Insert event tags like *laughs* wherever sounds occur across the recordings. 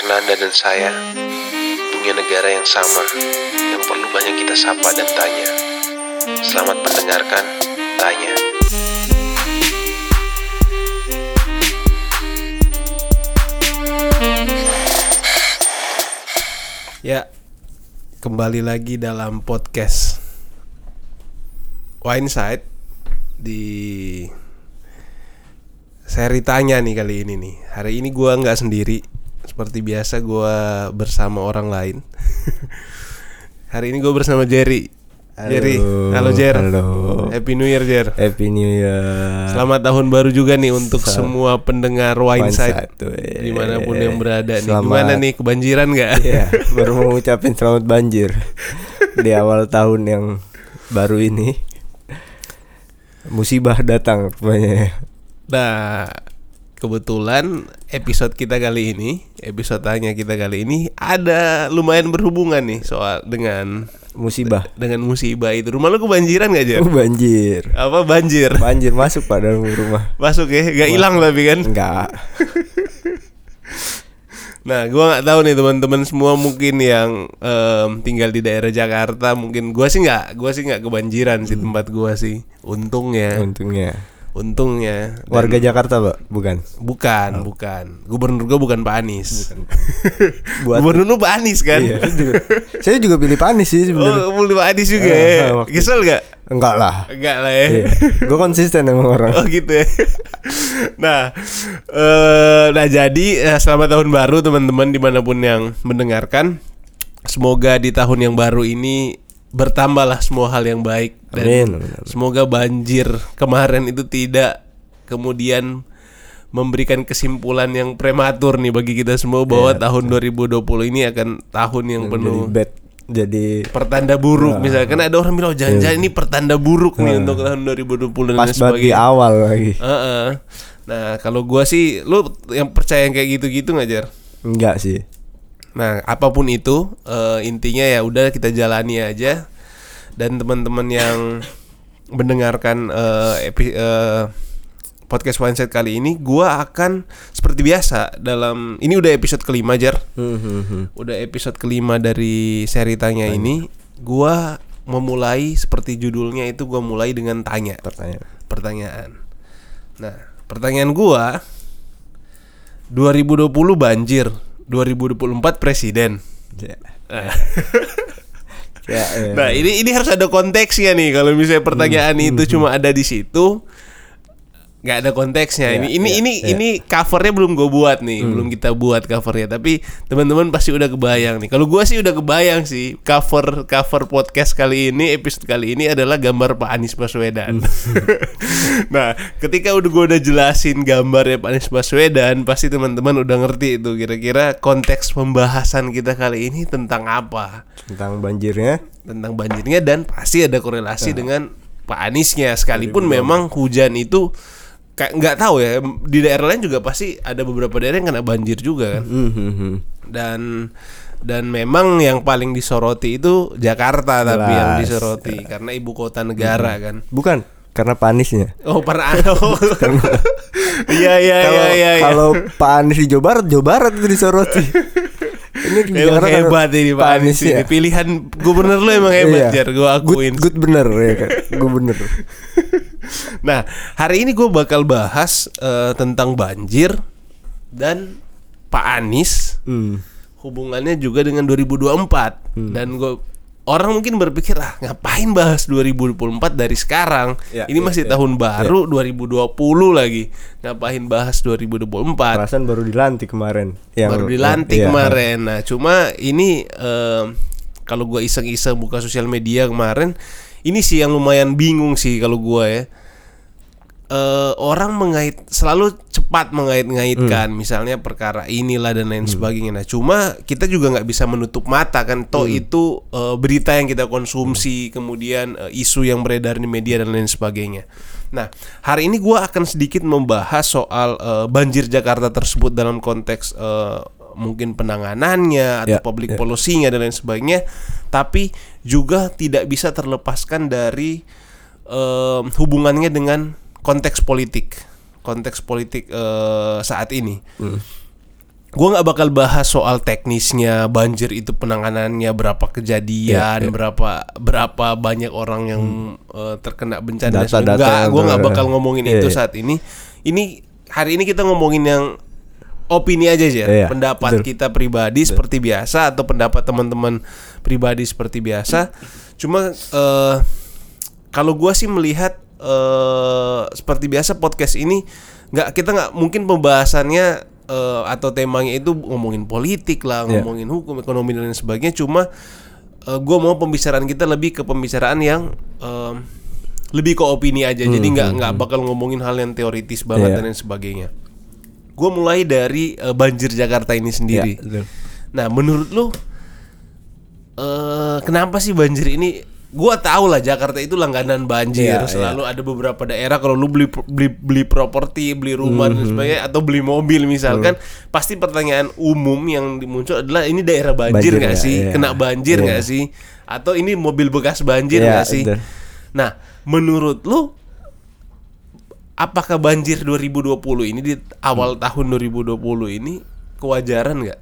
Karena Anda dan saya punya negara yang sama yang perlu banyak kita sapa dan tanya. Selamat mendengarkan, tanya. Ya, kembali lagi dalam podcast Wine Side di seri tanya nih kali ini nih. Hari ini gua nggak sendiri, seperti biasa gua bersama orang lain. *laughs* Hari ini gue bersama Jerry. Halo, Jerry, halo Jer. halo. Happy New Year Jer. Happy New Year. Selamat tahun baru juga nih untuk Sel- semua pendengar Wine Wine Side Side, weh. di mana pun yang berada nih. Selamat. Gimana nih kebanjiran nggak? Iya, baru mau ngucapin selamat banjir *laughs* di awal tahun yang baru ini. Musibah datang rupanya. Nah, kebetulan episode kita kali ini, episode tanya kita kali ini ada lumayan berhubungan nih soal dengan Musibah. dengan musibah itu. Rumah lu kebanjiran gak Jer? Oh, banjir. Apa banjir? Banjir masuk Pak dalam rumah. Masuk ya, gak hilang tapi kan. Enggak. *laughs* Nah, gua nggak tahu nih teman-teman semua mungkin yang em, tinggal di daerah Jakarta, mungkin gua sih nggak, gua sih nggak kebanjiran sih tempat gua sih. Untungnya, Untungnya. Untungnya. Dan- Warga Jakarta, Pak? Bukan. Bukan, bukan. Gubernur gua bukan Pak Anies. *laughs* Buat Gubernur lu Pak Anies kan? Iya, saya juga, saya juga pilih panis sih sebenarnya. Oh, mulai Pak Anies juga Eh, ya. waktu- Kesel gak? Enggak lah. Enggak lah ya. Iya. Gue konsisten emang orang. Oh gitu ya. *laughs* nah, eh, nah jadi eh, selamat tahun baru teman-teman di mana pun yang mendengarkan. Semoga di tahun yang baru ini bertambahlah semua hal yang baik dan Amin, amin, amin. semoga banjir kemarin itu tidak kemudian memberikan kesimpulan yang prematur nih bagi kita semua bahwa tahun 2020 ini akan tahun yang Jadi penuh bad. Jadi pertanda buruk misalkan ada orang bilang oh, jangan-jangan ini pertanda buruk nih untuk tahun 2020 dan pas di sebagainya. awal lagi. Heeh. Nah, kalau gua sih lu yang percaya yang kayak gitu-gitu nggak Jar? Enggak sih. Nah, apa pun itu eh, intinya ya udah kita jalani aja. Dan teman-teman yang mendengarkan eh, epi- eh, podcast Mindset kali ini gua akan seperti biasa dalam ini udah episode kelima Jar udah episode kelima dari seri tanya ini. Gua memulai seperti judulnya itu gua mulai dengan tanya. Pertanyaan. pertanyaan. Nah pertanyaan gua 2020 banjir 2024 presiden Ya. nah, Ya, nah ini ini harus ada konteksnya nih kalau misalnya pertanyaan itu cuma ada di situ nggak ada konteksnya. Ya, ini ini ya, ini ya. ini covernya belum gue buat nih. Belum kita buat covernya. Tapi teman-teman pasti udah kebayang nih. Kalau gue sih udah kebayang sih cover cover podcast kali ini episode kali ini adalah gambar Pak Anies Baswedan. *laughs* Nah ketika udah gue udah jelasin gambarnya Pak Anies Baswedan pasti teman-teman udah ngerti itu kira-kira konteks pembahasan kita kali ini tentang apa. Tentang banjirnya. Tentang banjirnya dan pasti ada korelasi dengan Pak Aniesnya. Sekalipun. memang hujan itu kayak nggak tahu ya di daerah lain juga pasti ada beberapa daerah yang kena banjir juga kan Mhm. dan dan memang yang paling disoroti itu Jakarta tapi yang Jelas. disoroti karena ibu kota negara kan bukan karena panisnya oh oh. *laughs* iya iya iya kalau iya iya. kalau Pak Anies di Jawa Barat Jawa Barat itu disoroti *laughs* ini Emang hebat ini Pak Anies ya. pilihan gubernur lu emang hebat Iya. jar gue akuin good, good bener ya kan gue bener *laughs* Nah, hari ini gue bakal bahas eh, tentang banjir dan Pak Anies hmm. hubungannya juga dengan 2024 dan gue orang mungkin berpikir ah ngapain bahas 2024 dari sekarang Ya, ini ya, masih ya. tahun baru 2020 lagi ngapain bahas 2024 perasaan baru dilantik kemarin yang baru dilantik iya. kemarin. Nah, cuma ini em, kalau gua iseng-iseng buka sosial media kemarin, ini sih yang lumayan bingung sih kalau gua ya. Eh, orang mengait selalu cepat mengait-ngaitkan misalnya perkara inilah dan lain sebagainya. Nah, cuma kita juga nggak bisa menutup mata kan toh itu eh, berita yang kita konsumsi, kemudian eh, isu yang beredar di media dan lain sebagainya. Nah, hari ini gua akan sedikit membahas soal eh, banjir Jakarta tersebut dalam konteks eh, mungkin penanganannya atau Ya, public ya. policy-nya dan lain sebagainya, tapi juga tidak bisa terlepaskan dari eh, hubungannya dengan konteks politik, konteks politik eh, saat ini. Gua nggak bakal bahas soal teknisnya banjir itu penanganannya berapa kejadian, Iya, iya. berapa berapa banyak orang yang eh, terkena bencana. sebagainya. Nggak, yang gua nggak bakal ngomongin Iya, itu iya. saat ini. Ini hari ini kita ngomongin yang opini aja ya, Iya, pendapat betul. kita pribadi seperti biasa atau pendapat teman-teman pribadi seperti biasa. Cuma eh, kalau gua sih melihat eh, seperti biasa podcast ini nggak kita nggak mungkin pembahasannya eh, atau temanya itu ngomongin politik lah, Iya. ngomongin hukum, ekonomi dan lain sebagainya. Cuma eh, gua mau pembicaraan kita lebih ke pembicaraan yang em, lebih ke opini aja. Jadi nggak nggak bakal ngomongin hal yang teoritis banget Iya. dan lain sebagainya. Gue mulai dari eh, banjir Jakarta ini sendiri. Iya, betul. Nah, menurut lu eh kenapa sih banjir ini? Gua tahu lah Jakarta itu langganan banjir. Iya, Selalu ada beberapa daerah kalau lu beli beli beli properti, beli rumah Mhm. dan sebagainya atau beli mobil misalkan, pasti pertanyaan umum yang muncul adalah ini daerah banjir nggak nggak? sih? Iya. Kena banjir Iya. nggak sih? Atau ini mobil bekas banjir Iya, nggak sih? betul. Nah, menurut lu apakah banjir 2020 ini di awal Hmm. tahun 2020 ini kewajaran nggak?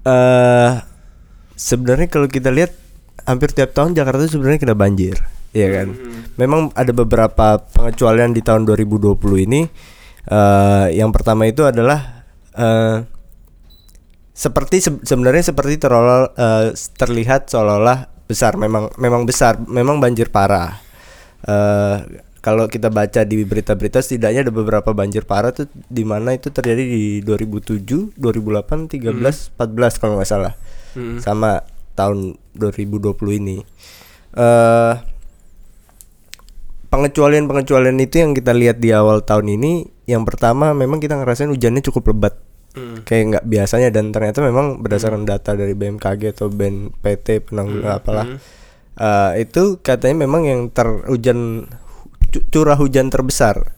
eh sebenarnya kalau kita lihat hampir tiap tahun Jakarta itu sebenarnya kena banjir, ya kan. Memang ada beberapa pengecualian di tahun 2020 ini. eh yang pertama itu adalah eh seperti se- sebenarnya seperti terolah eh, terlihat seolah-olah besar, memang memang besar, memang banjir parah. eh kalau kita baca di berita-berita setidaknya ada beberapa banjir parah tuh di mana itu terjadi di 2007, 2008, 13, 14 kalau nggak salah. Sama tahun 2020 ini. eh pengecualian-pengecualian itu yang kita lihat di awal tahun ini yang pertama memang kita ngerasain hujannya cukup lebat. Kayak nggak biasanya dan ternyata memang berdasarkan data dari BMKG atau BNPT penanggulangan apalah eh, itu katanya memang yang terhujan cu- curah hujan terbesar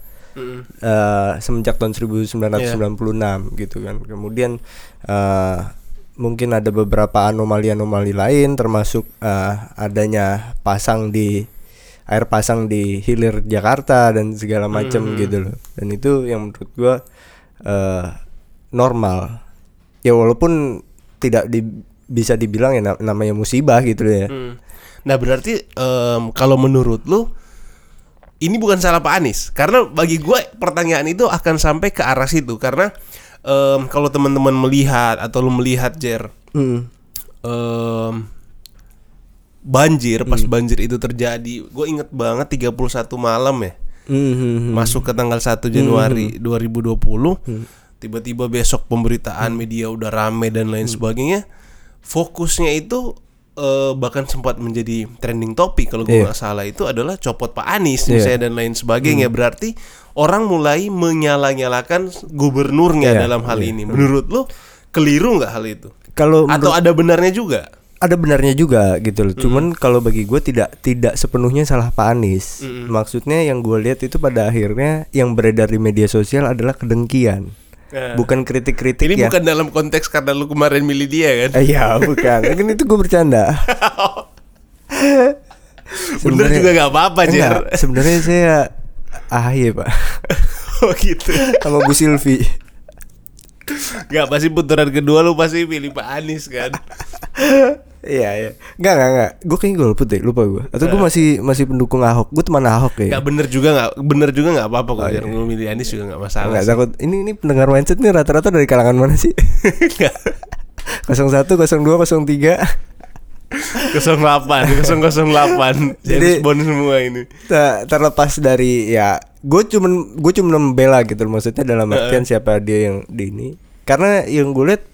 eh, semenjak tahun 1996 gitu kan. Kemudian eh, mungkin ada beberapa anomali-anomali lain termasuk eh, adanya pasang di air pasang di hilir Jakarta dan segala macam gitu loh. Dan itu yang menurut gua eh, normal. Ya walaupun tidak di- bisa dibilang ya na- namanya musibah gitu ya. Hmm. Nah berarti em, kalau menurut lu ini bukan salah Pak Anies karena bagi gue pertanyaan itu akan sampai ke arah situ karena em, kalau teman-teman melihat atau lu melihat Jer Mm. em, banjir pas banjir itu terjadi gue inget banget 31 malam ya Mhm. masuk ke tanggal 1 Januari 2020 tiba-tiba besok pemberitaan media udah rame dan lain sebagainya fokusnya itu eh, bahkan sempat menjadi trending topik kalau gue Iya. nggak salah itu adalah copot Pak Anies Iya. misalnya dan lain sebagainya berarti orang mulai menyala-nyalakan gubernurnya Iya, dalam hal ini. menurut lo keliru nggak hal itu? Kalau atau ada benarnya juga? Ada benarnya juga gitu loh. Cuman kalau bagi gue tidak tidak sepenuhnya salah Pak Anies. Maksudnya yang gue lihat itu pada akhirnya yang beredar di media sosial adalah kedengkian, Nah, bukan kritik-kritik ini ya. bukan dalam konteks karena lu kemarin milih dia kan? Eh, Iya bukan. kan itu gue bercanda. *laughs* bener Sebenarnya- juga nggak apa-apa Jer. Sebenarnya saya AHY pak *laughs* oh gitu sama Bu Silvi. Gak pasti putaran kedua lu pasti pilih Pak Anies kan Iya iya. Enggak enggak enggak. Gue kayaknya gue lupa deh, lupa gue. Atau gue masih masih pendukung Ahok. Gue teman Ahok ya. Gak bener juga gak Bener juga gak apa-apa kok Jar Lu milih Anies juga gak masalah Enggak takut. Ini ini pendengar mindset nih rata-rata dari kalangan mana sih? *laughs* Nggak. 01, 02, 03 08 008 James Jadi- Bond semua ini. Ter- terlepas dari ya gue cuman gue cuma membela gitu maksudnya dalam artian siapa dia yang di ini. Karena yang gue lihat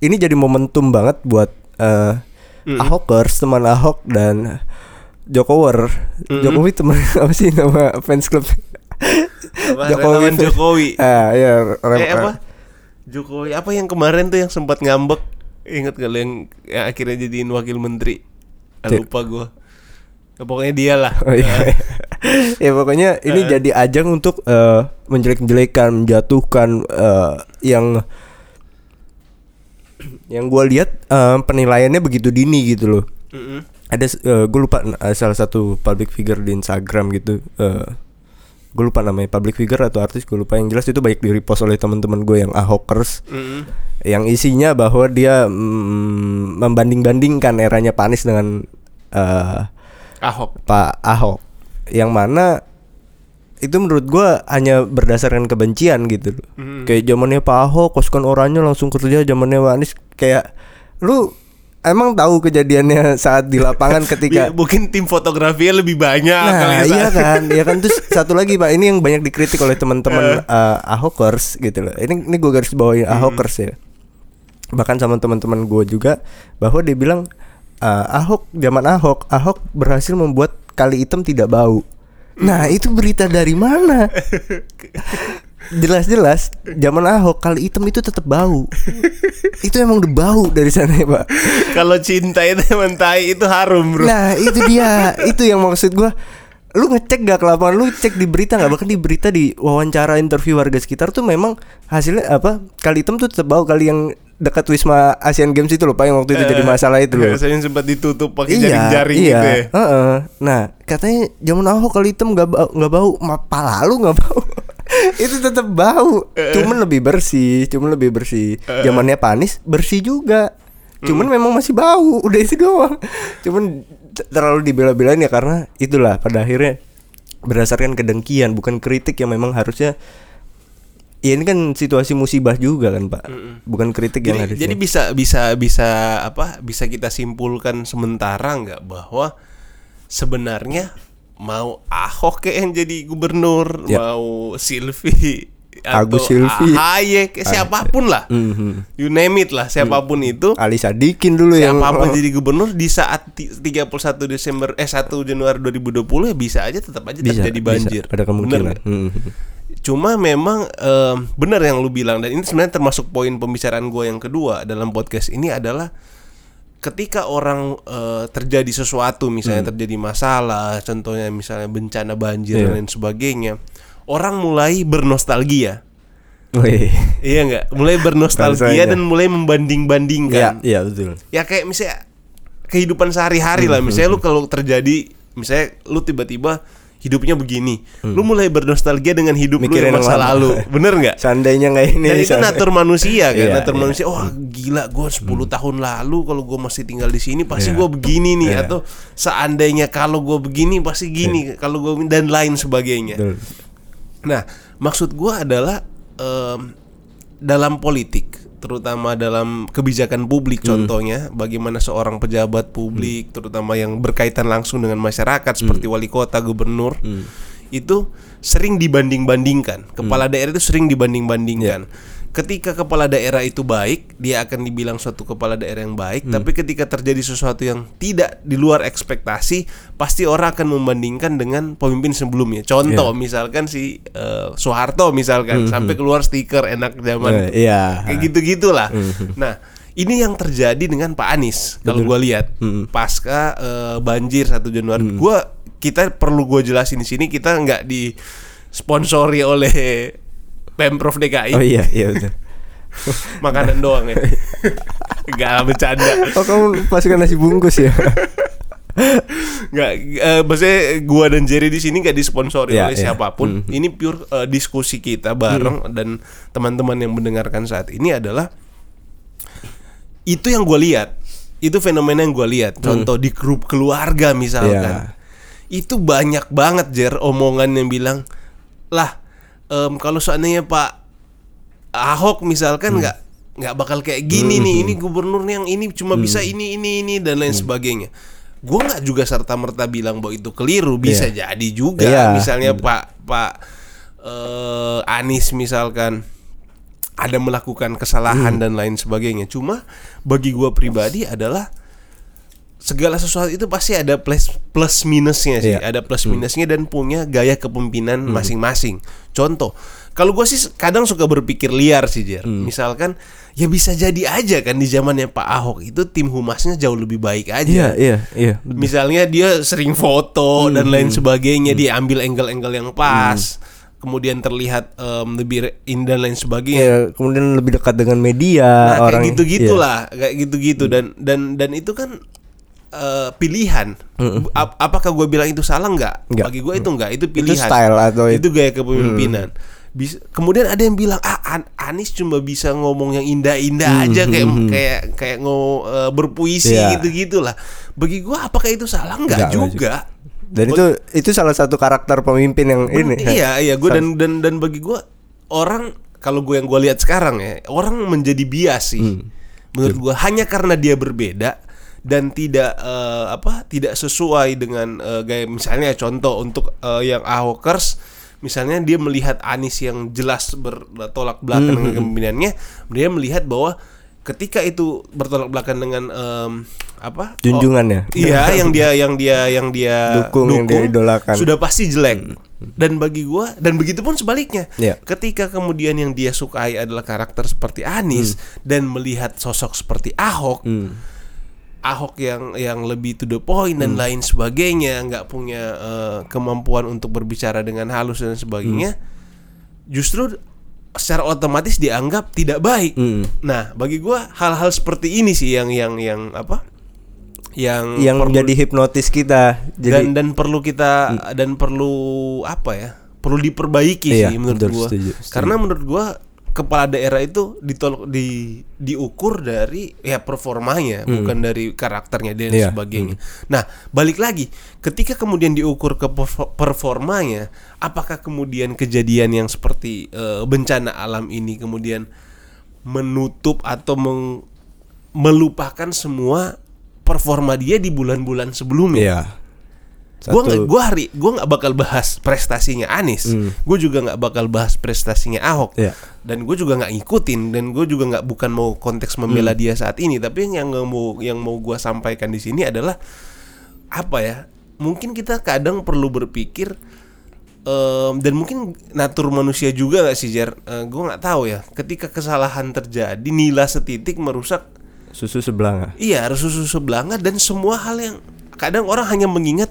ini jadi momentum banget buat eh Ahokers teman Ahok dan Jokower Jokowi teman *laughs* apa sih nama fans club relawan Jokowi. ah ya rem- Eh apa? Jokowi Apa yang kemarin tuh yang sempat ngambek Ingat gak yang, yang akhirnya jadiin wakil menteri Ah. Lupa gue Pokoknya dia lah Oh iya. *laughs* ya pokoknya ini jadi ajang untuk eh, menjelek-jelekan, menjatuhkan eh, yang yang gue lihat eh, penilaiannya begitu dini gitu loh. Mm-mm. Ada gue lupa eh, salah satu public figure di Instagram gitu. eh, gue lupa namanya public figure atau artis gue lupa yang jelas itu baik di repost oleh teman-teman gue yang ahokers Mm-mm. yang isinya bahwa dia mm, membanding-bandingkan eranya Pak Anies dengan eh, Ahok. Pak Ahok yang mana itu menurut gua hanya berdasarkan kebencian gitu loh. Hmm. Kayak zamannya Pak Ahok pasukan orangnya langsung kerja zamannya Pak Anies kayak lu emang tahu kejadiannya saat di lapangan ketika *laughs* mungkin tim fotografinya lebih banyak Nah ya, iya kan Iya kan. Terus *laughs* satu lagi pak Ini yang banyak dikritik oleh teman-teman eh, Ahokers gitu loh. Ini, ini gue garis bawahi Ahokers ya. Bahkan sama teman-teman gue juga Bahwa dia bilang eh, Ahok zaman Ahok Ahok berhasil membuat kali hitam tidak bau. Nah itu berita dari mana *laughs* Jelas-jelas zaman Ahok kali hitam itu tetap bau. Itu emang udah bau dari sana ya pak. Kalau cinta itu emang tai itu harum bro. Nah itu dia. Itu yang maksud gua. Lu ngecek gak ke lapangan? Lu cek di berita gak Bahkan di berita di wawancara interview warga sekitar tuh memang Hasilnya apa? Kali hitam tuh tetap bau. Kali yang dekat Wisma Asian Games itu loh Pak Yang waktu itu jadi masalah itu loh. Saya sempat ditutup pakai Iya, jaring-jaring iya. gitu ya. Heeh. Nah, katanya zaman Ahok kali hitam nggak bau, nggak bau, ma pala lu nggak bau. *laughs* itu tetap bau. Cuman lebih bersih, cuman lebih bersih. Zamannya Panis bersih juga. Cuman memang masih bau, *laughs* udah itu doang. Cuman terlalu dibela-belain ya karena itulah pada akhirnya berdasarkan kedengkian bukan kritik yang memang harusnya Ya ini kan situasi musibah juga kan Pak Bukan kritik yang jadi, harusnya jadi bisa bisa bisa apa bisa kita simpulkan sementara nggak bahwa sebenarnya mau Ahok kayak yang jadi gubernur Ya. mau Silvi Agus atau Silvi. AHY kayak siapa pun lah Mhm. you name it lah siapa pun itu Ali Sadikin dulu yang siapa pun jadi gubernur di saat ti- 31 Desember eh 1 Januari 2020 ya bisa aja tetap aja bisa, terjadi bisa. banjir ada Bener kemungkinan nggak? Mhm. Cuma memang em, benar yang lu bilang dan ini sebenarnya termasuk poin pembicaraan gue yang kedua dalam podcast ini adalah ketika orang eh, terjadi sesuatu misalnya terjadi masalah, contohnya misalnya bencana banjir Iya. dan lain sebagainya, orang mulai bernostalgia. Wih. Iya nggak? Mulai bernostalgia dan mulai Iya, membanding-bandingkan. iya betul. Ya kayak misalnya kehidupan sehari-hari lah. Misalnya lu kalau terjadi misalnya lu tiba-tiba hidupnya begini, lu mulai bernostalgia dengan hidup Mikirin lu yang masa lama. lalu, bener nggak? Seandainya nggak ini. Dan itu natur manusia kan, Iya, natur iya. manusia. Wah gila, gue 10 tahun lalu kalau gue masih tinggal di sini pasti gue begini nih, Iya. atau seandainya kalau gue begini pasti gini, kalau gue dan lain sebagainya. Betul. Nah, maksud gua adalah em, dalam politik, terutama dalam kebijakan publik, Hmm. contohnya bagaimana seorang pejabat publik, terutama yang berkaitan langsung dengan masyarakat seperti Hmm. wali kota, gubernur, itu sering dibanding-bandingkan. Kepala daerah itu sering dibanding-bandingkan. Ketika kepala daerah itu baik, dia akan dibilang suatu kepala daerah yang baik. Tapi ketika terjadi sesuatu yang tidak di luar ekspektasi, pasti orang akan membandingkan dengan pemimpin sebelumnya. Contoh, misalkan si eh, Soeharto, misalkan sampai keluar stiker enak zaman Eh, Iya. kayak gitu gitulah. Nah, ini yang terjadi dengan Pak Anies kalau gua lihat pasca eh, banjir 1 Januari. Gua kita perlu gue jelasin di sini kita nggak disponsori oleh pemprov DKI Oh iya, iya betul. *laughs* makanan doang ya. *laughs* Gak bercanda. Oh kamu pasukan nasi bungkus ya? *laughs* Nggak, eh, maksudnya gua dan Jerry di sini nggak disponsori Iya, oleh iya. siapa pun. Ini pure eh, diskusi kita bareng dan teman-teman yang mendengarkan saat ini adalah itu yang gue lihat. Itu fenomena yang gue lihat. Contoh di grup keluarga misalkan. Iya. Itu banyak banget Jer omongan yang bilang lah em, kalau seandainya Pak Ahok misalkan nggak nggak bakal kayak gini nih ini gubernur yang ini cuma bisa ini ini ini dan lain sebagainya. Gue nggak juga serta merta bilang bahwa itu keliru bisa jadi juga. Iya. misalnya Pak Pak eh, Anies misalkan ada melakukan kesalahan dan lain sebagainya. Cuma bagi gue pribadi adalah segala sesuatu itu pasti ada plus plus minusnya sih, Iya. ada plus minusnya dan punya gaya kepemimpinan masing-masing. Contoh, kalau gue sih kadang suka berpikir liar sih Jer. Misalkan ya bisa jadi aja kan di zamannya Pak Ahok itu tim humasnya jauh lebih baik aja. Iya, iya, iya. Misalnya dia sering foto dan lain sebagainya, dia ambil angle-angle yang pas, kemudian terlihat em, lebih re- in dan lain sebagainya. Iya, kemudian lebih dekat dengan media Nah, orang kayak gitu-gitu iya. lah, kayak gitu-gitu dan dan dan itu kan eh, pilihan. Ap- apakah gue bilang itu salah nggak? Bagi gue itu nggak, itu pilihan. style atau itu it- gaya kepemimpinan. Bisa, kemudian ada yang bilang ah An- Anies cuma bisa ngomong yang indah-indah aja kayak kayak kayak ngo eh, berpuisi Iya. gitu-gitulah. Bagi gue apakah itu salah nggak juga. Dan itu itu salah satu karakter pemimpin yang ini. Iya iya gue dan dan dan bagi gue orang kalau gue yang gue lihat sekarang ya orang menjadi bias sih Hmm. menurut gue hanya karena dia berbeda dan tidak eh, apa tidak sesuai dengan eh, gaya misalnya contoh untuk eh, yang Ahokers misalnya dia melihat Anies yang jelas bertolak belakang Hmm, dengan kepemimpinannya dia melihat bahwa ketika itu bertolak belakang dengan em, apa Junjungannya. Oh, iya *laughs* yang dia yang dia yang dia Dukung, yang dia idolakan. sudah pasti jelek dan bagi gua dan begitu pun sebaliknya Iya. ketika kemudian yang dia sukai adalah karakter seperti Anies dan melihat sosok seperti Ahok Hmm. Ahok yang yang lebih to the point dan lain sebagainya nggak punya eh, kemampuan untuk berbicara dengan halus dan sebagainya justru secara otomatis dianggap tidak baik Hmm. nah bagi gua hal-hal seperti ini sih yang yang yang apa yang Yang perlu- menjadi hipnotis kita. Jadi dan dan perlu kita dan perlu apa ya perlu diperbaiki Iya, sih menurut setuju. karena menurut gua kepala daerah itu ditolak di diukur dari ya performanya bukan dari karakternya dan Hmm. Iya, sebagainya nah balik lagi ketika kemudian diukur ke perf- performanya apakah kemudian kejadian yang seperti eh, bencana alam ini kemudian menutup atau meng- melupakan semua performa dia di bulan-bulan sebelumnya Iya. Gue nggak, gua hari, gue nggak bakal bahas prestasinya Anies. Gue juga nggak bakal bahas prestasinya Ahok. Iya. Dan gue juga nggak ngikutin. Dan gue juga nggak bukan mau konteks membela dia saat ini. Tapi yang mau, yang mau gue sampaikan di sini adalah apa ya? Mungkin kita kadang perlu berpikir em, dan mungkin natur manusia juga nggak sih Jar? gue nggak tahu ya. Ketika kesalahan terjadi, nila setitik merusak susu sebelah nggak? Iya, susu sebelanga dan semua hal yang kadang orang hanya mengingat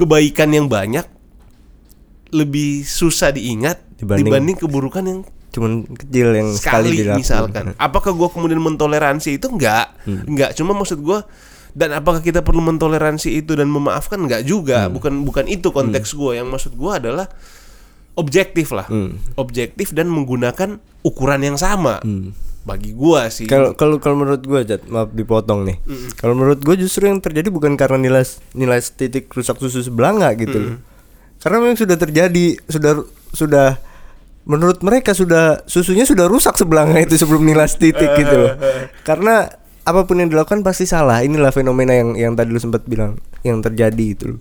kebaikan yang banyak lebih susah diingat Dibanding- dibanding, keburukan yang Cuman kecil yang sekali, sekali dilakukan. misalkan. Apakah gua kemudian mentoleransi itu enggak? Enggak, cuma maksud gua dan apakah kita perlu mentoleransi itu dan memaafkan enggak juga? Bukan bukan itu konteks gua. Yang maksud gua adalah objektif lah. Objektif dan menggunakan ukuran yang sama. Bagi gua sih. Kalau kalau kalau menurut gue, Jat, maaf dipotong nih. Kalau menurut gue justru yang terjadi bukan karena nilai nilai titik rusak susu sebelah nggak gitu loh. Karena memang sudah terjadi, sudah sudah menurut mereka sudah susunya sudah rusak sebelangnya itu sebelum nilai titik gitu loh. *laughs* Karena apa pun yang dilakukan pasti salah. Inilah fenomena yang yang tadi lu sempat bilang yang terjadi itu loh.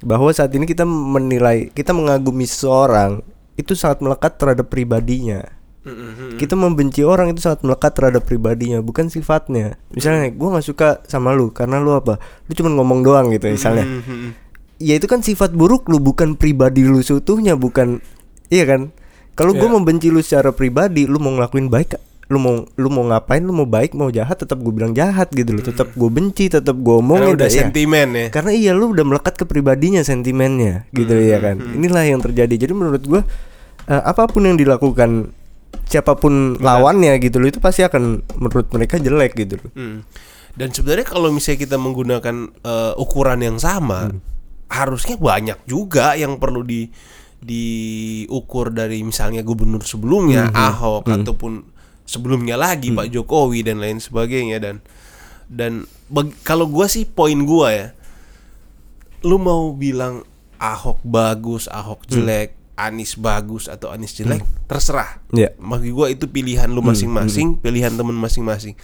Bahwa saat ini kita menilai, kita mengagumi seseorang itu sangat melekat terhadap pribadinya kita membenci orang itu sangat melekat terhadap pribadinya bukan sifatnya. Misalnya gue nggak suka sama lu karena lu apa? Lu cuma ngomong doang gitu misalnya. ya itu kan sifat buruk lu bukan pribadi lu seutuhnya bukan. Iya kan? Kalau gue membenci lu secara pribadi lu mau ngelakuin baik lu mau lu mau ngapain lu mau baik mau jahat tetap gue bilang jahat gitu loh. Tetap gue benci tetap gue Karena omongin udah ya. sentimen ya. Karena iya lu udah melekat ke pribadinya sentimennya gitu ya kan. Inilah yang terjadi. Jadi menurut gua eh, apa pun yang dilakukan siapa pun lawannya gitu loh itu pasti akan menurut mereka jelek gitu loh. Hmm. Dan sebenarnya kalau misalnya kita menggunakan eh, ukuran yang sama, harusnya banyak juga yang perlu di diukur dari misalnya gubernur sebelumnya Ahok ataupun sebelumnya lagi Pak Jokowi dan lain sebagainya. Dan dan kalau gua sih poin gua ya, lu mau bilang Ahok bagus, Ahok jelek, Anies bagus atau Anies jelek, terserah. Iya. Bagi gua itu pilihan lu masing-masing, pilihan temen masing-masing.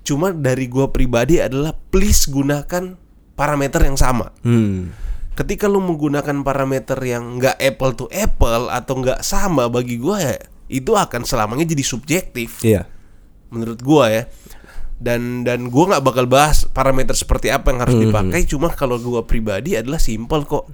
Cuma dari gua pribadi adalah please gunakan parameter yang sama. Hmm. Ketika lu menggunakan parameter yang nggak apple to apple atau nggak sama bagi gua ya itu akan selamanya jadi subjektif Iya. menurut gua ya dan dan gua nggak bakal bahas parameter seperti apa yang harus dipakai cuma kalau gua pribadi adalah simple kok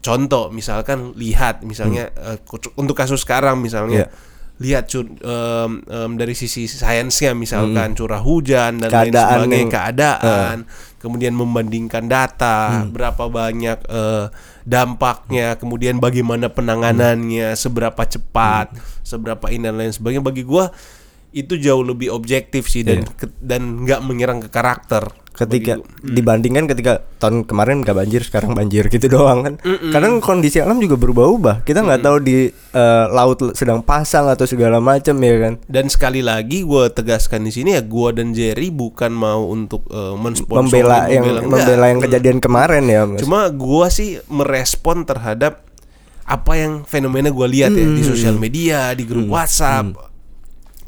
contoh misalkan lihat misalnya eh, ku- untuk kasus sekarang misalnya Iya. lihat em, em, dari sisi sainsnya misalkan curah hujan dan lain sebagainya yang- keadaan kemudian membandingkan data berapa banyak eh, dampaknya kemudian bagaimana penanganannya seberapa cepat seberapa ini dan lain sebagainya. Bagi gua itu jauh lebih objektif sih dan Iya. ke- dan nggak menyerang ke karakter. ketika gua. dibandingkan ketika tahun kemarin nggak banjir sekarang banjir gitu *laughs* doang kan. Kadang kondisi alam juga berubah-ubah. Kita nggak tahu di eh, laut sedang pasang atau segala macam ya kan? Dan sekali lagi gue tegaskan di sini ya gue dan Jerry bukan mau untuk uh, mensponsori membela yang enggak. membela yang kejadian kemarin ya mas. Cuma gue sih merespon terhadap apa yang fenomena gue lihat ya di sosial media, di grup WhatsApp,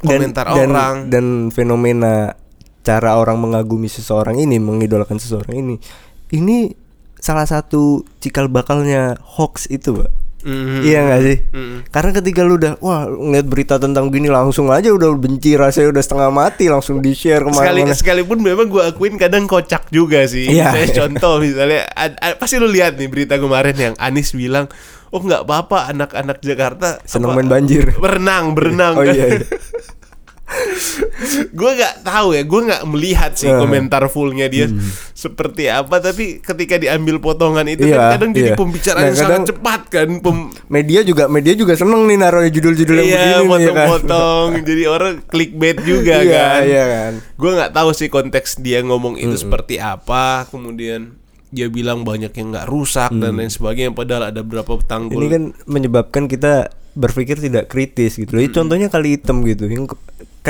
komentar dan, orang. dan fenomena cara orang mengagumi seseorang ini mengidolakan seseorang ini ini salah satu cikal bakalnya hoax itu pak Mhm. iya nggak sih Mhm. karena ketika lu udah wah ngeliat berita tentang gini langsung aja udah benci rasanya udah setengah mati langsung di share Sekali ke mana-mana sekalipun memang gue akuin kadang kocak juga sih. Iya. Misalnya contoh misalnya ad- ad- pasti lu lihat nih berita kemarin yang Anis bilang, "Oh nggak apa-apa anak-anak Jakarta seneng main banjir berenang, berenang." oh iya, iya. *laughs* gue nggak tahu ya, gue nggak melihat sih. Hmm. komentar fullnya dia seperti apa. Tapi ketika diambil potongan itu Iya, kan kadang jadi iya. pembicaraan Nah, yang sangat cepat kan. Pem- media juga media juga seneng nih naruh judul-judul yang iya, begini nih ya kan potong-potong. *laughs* jadi orang clickbait juga iya kan. iya kan gue nggak tahu sih konteks dia ngomong itu Hmm. seperti apa kemudian dia bilang banyak yang nggak rusak dan lain sebagainya padahal ada berapa tanggul Hmm. ini kan menyebabkan kita berpikir tidak kritis gitu loh. Ini Contohnya kali hitam gitu. Yang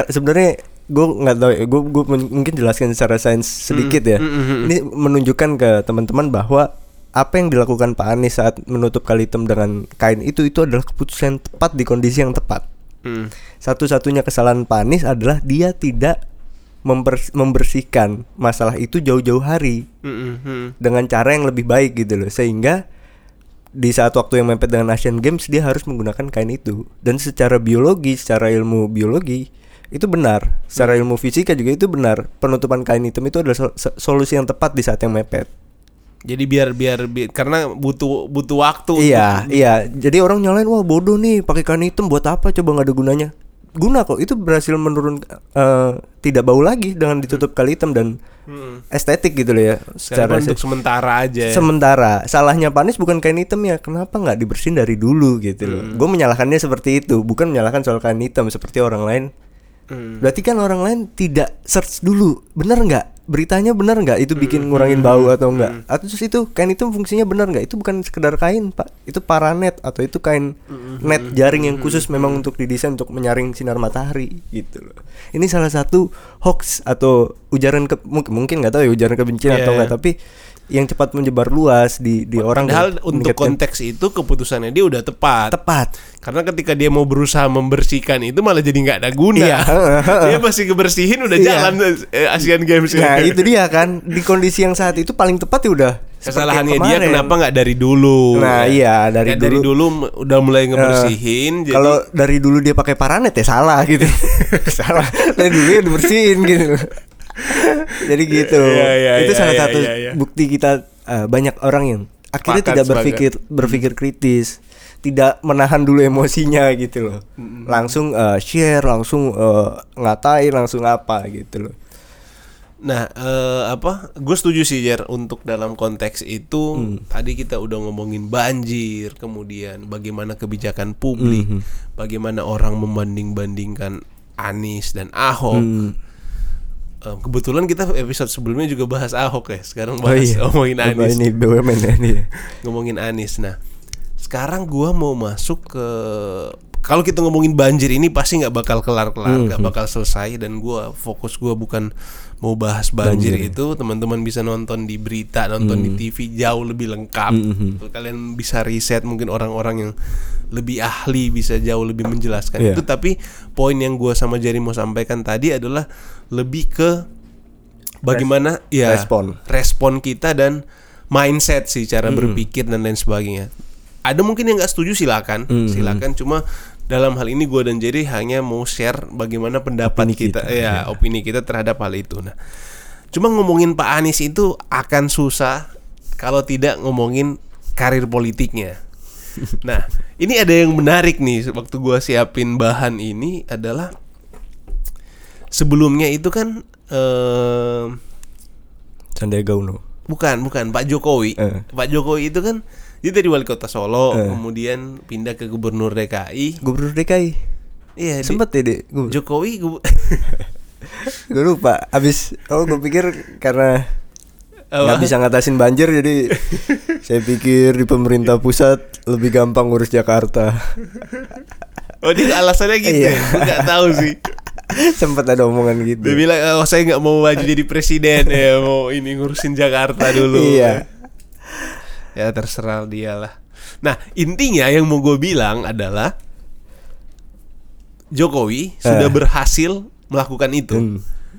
sebenarnya gue nggak tahu ya. Gue gue mungkin jelaskan secara sains sedikit ya. Ini menunjukkan ke teman-teman bahwa apa yang dilakukan Pak Anies saat menutup kali hitam dengan kain itu itu adalah keputusan tepat di kondisi yang tepat. Hmm. Satu-satunya kesalahan Pak Anies adalah dia tidak members- membersihkan masalah itu jauh-jauh hari. Hmm, hmm, dengan cara yang lebih baik gitu loh. Sehingga di saat waktu yang mepet dengan Asian Games dia harus menggunakan kain itu. Dan secara biologi secara ilmu biologi itu benar. Secara ilmu fisika juga itu benar. Penutupan kain hitam itu adalah sol- so- solusi yang tepat di saat yang mepet. Jadi biar biar bi- karena butuh butuh waktu iya iya. Jadi orang nyalain wah bodoh nih pakai kain hitam buat apa? Coba nggak ada gunanya guna kok itu berhasil menurun eh, tidak bau lagi dengan ditutup kali hitam dan Hmm. estetik gitu loh ya secara untuk sementara aja Sementara salahnya Panis bukan kain hitam ya. Kenapa nggak dibersihin dari dulu gitu loh. Gue menyalahkannya seperti itu, bukan menyalahkan soal kain hitam seperti orang lain. Hmm. Berarti kan orang lain tidak search dulu, bener nggak? Beritanya bener nggak? Itu bikin ngurangin bau atau enggak? Atau terus itu kain hitam fungsinya bener nggak? Itu bukan sekedar kain pak, itu paranet atau itu kain net jaring yang khusus memang untuk didesain untuk menyaring sinar matahari gitu loh. Ini salah satu hoax atau ujaran ke mungkin mungkin nggak tahu ya ujaran kebencian Iya, atau enggak iya. tapi yang cepat menyebar luas di di orang Padahal untuk konteks itu keputusannya dia udah tepat. tepat Karena ketika dia mau berusaha membersihkan itu malah jadi nggak ada guna. Iya, *laughs* dia masih kebersihin udah Iya. jalan eh, Asian Games. nah itu dia kan di kondisi yang saat itu paling tepat ya udah Kesalahannya dia kenapa nggak dari dulu? Nah, iya, dari Ya, dari dulu. dulu m- udah mulai ngebersihin. jadi kalau dari dulu dia pakai paranet ya salah gitu *laughs* salah dari dulu ya dibersihin gitu *laughs* jadi gitu Iya, iya, itu iya, salah iya, satu iya, iya. bukti kita eh, banyak orang yang akhirnya Sepakat, tidak berpikir berpikir kritis tidak menahan dulu emosinya gitu loh langsung eh, share langsung eh, ngatain langsung apa gitu loh Nah, eh, apa? Gue setuju sih Jer untuk dalam konteks itu Hmm. tadi kita udah ngomongin banjir, kemudian bagaimana kebijakan publik, Hmm, bagaimana orang membanding-bandingkan Anies dan Ahok. Hmm. Eh, kebetulan kita episode sebelumnya juga bahas Ahok ya. Sekarang Oh bahas iya. ngomongin Anies. ini BUMN ya ya? ngomongin Anies. Nah, sekarang gua mau masuk ke kalau kita ngomongin banjir ini pasti nggak bakal kelar-kelar, Hmm, nggak bakal selesai dan gua fokus gua bukan mau bahas banjir, itu, teman-teman bisa nonton di berita, nonton Hmm. di TV jauh lebih lengkap. Kalian bisa riset mungkin orang-orang yang lebih ahli bisa jauh lebih menjelaskan Iya. itu tapi poin yang gua sama Jerry mau sampaikan tadi adalah lebih ke bagaimana ya respon. respon kita dan mindset sih cara Hmm. berpikir dan lain sebagainya. Ada mungkin yang nggak setuju silakan, Hmm. silakan. Cuma dalam hal ini gue dan Jerry hanya mau share bagaimana pendapat Opini kita, kita, ya opini kita terhadap hal itu. Nah, cuma ngomongin Pak Anies itu akan susah kalau tidak ngomongin karir politiknya. *laughs* Nah, ini ada yang menarik nih waktu gua siapin bahan ini adalah sebelumnya itu kan eh, Sandiaga Uno Bukan, bukan Pak Jokowi. Eh. Pak Jokowi itu kan dia dari wali kota Solo, Eh. kemudian pindah ke gubernur DKI. Gubernur DKI Iya, Sempet ya gue Jokowi gue *laughs* gue lupa abis oh gue pikir karena nggak bisa ngatasin banjir jadi *laughs* saya pikir di pemerintah pusat lebih gampang ngurus Jakarta *laughs* Oh dia alasannya gitu Iya. ya? Gue gak tahu sih sempet ada omongan gitu Dia bilang oh saya nggak mau maju jadi presiden ya Mau ini ngurusin Jakarta dulu Iya. Ya terserah dia lah Nah intinya yang mau gue bilang adalah Jokowi sudah Eh. berhasil melakukan itu Hmm.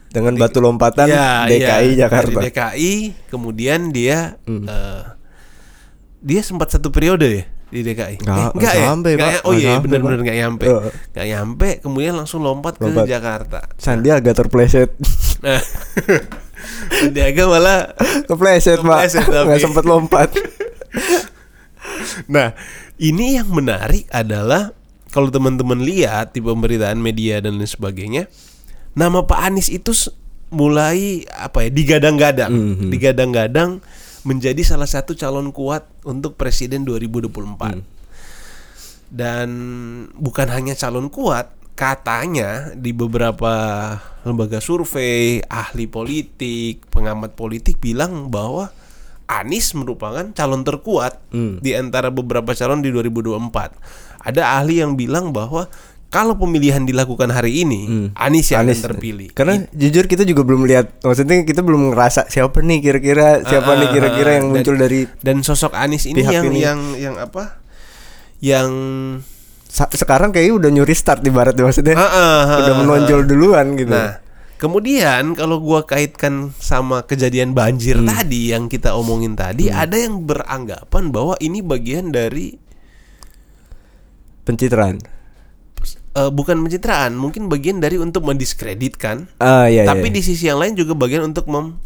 dengan batu lompatan Ya, DKI ya, Jakarta Dari DKI kemudian dia Hmm. eh, Dia sempat satu periode ya di DKI. Nggak- enggak nggak ya? sampai, Nggak Pak. ya? Oh iya benar-benar nggak nyampe. Heeh. Nggak nyampe kemudian langsung lompat ke Lompat. Jakarta. Sandiaga terpleset Nah, *laughs* Sandiaga malah kepleset pak Kepleset, nggak sempet lompat Nah, ini yang menarik adalah kalau teman-teman lihat di pemberitaan media dan lain sebagainya, nama Pak Anies itu mulai apa ya digadang-gadang, Mhm. digadang-gadang menjadi salah satu calon kuat untuk presiden 2024. Dan bukan hanya calon kuat, katanya di beberapa lembaga survei, ahli politik, pengamat politik bilang bahwa Anies merupakan calon terkuat Hmm. di antara beberapa calon di 2024. Ada ahli yang bilang bahwa kalau pemilihan dilakukan hari ini, Hmm. Anies yang Anies. akan terpilih. Karena jujur kita juga belum lihat, maksudnya kita belum ngerasa siapa nih kira-kira siapa Ah, nih ah, kira-kira ah. yang Dan- muncul dari dan sosok Anies ini yang ini. yang yang apa? Yang sekarang kayaknya udah nyuri start di barat maksudnya. Ah, ah, ah, udah ah, menonjol duluan gitu. Nah, kemudian kalau gua kaitkan sama kejadian banjir Hmm. tadi yang kita omongin tadi, ada yang beranggapan bahwa ini bagian dari Pencitraan. eh, bukan pencitraan, mungkin bagian dari untuk mendiskreditkan. Ah iya tapi iya. di sisi yang lain juga bagian untuk mem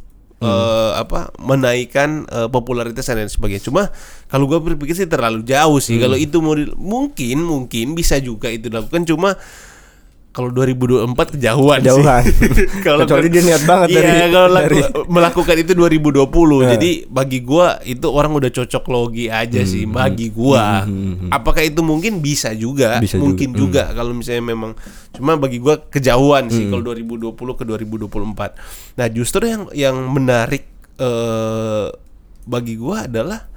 eh, apa menaikkan eh, popularitas dan lain sebagainya. Cuma kalau gua berpikir sih terlalu jauh sih. Kalau itu mau mungkin mungkin bisa juga itu dilakukan. Cuma kalau 2024 kejauhan, Kejauhan. sih. *laughs* kalau Kecuali dia niat banget iya, dari- kalau *laughs* dari- melakukan itu 2020. Nah. Jadi bagi gua itu orang udah cocok logi aja Hmm, sih bagi gua. Apakah itu mungkin bisa juga? Bisa mungkin juga. juga, kalau misalnya memang cuma bagi gua kejauhan Hmm. sih kalau 2020 ke 2024. Nah, justru yang yang menarik eh bagi gua adalah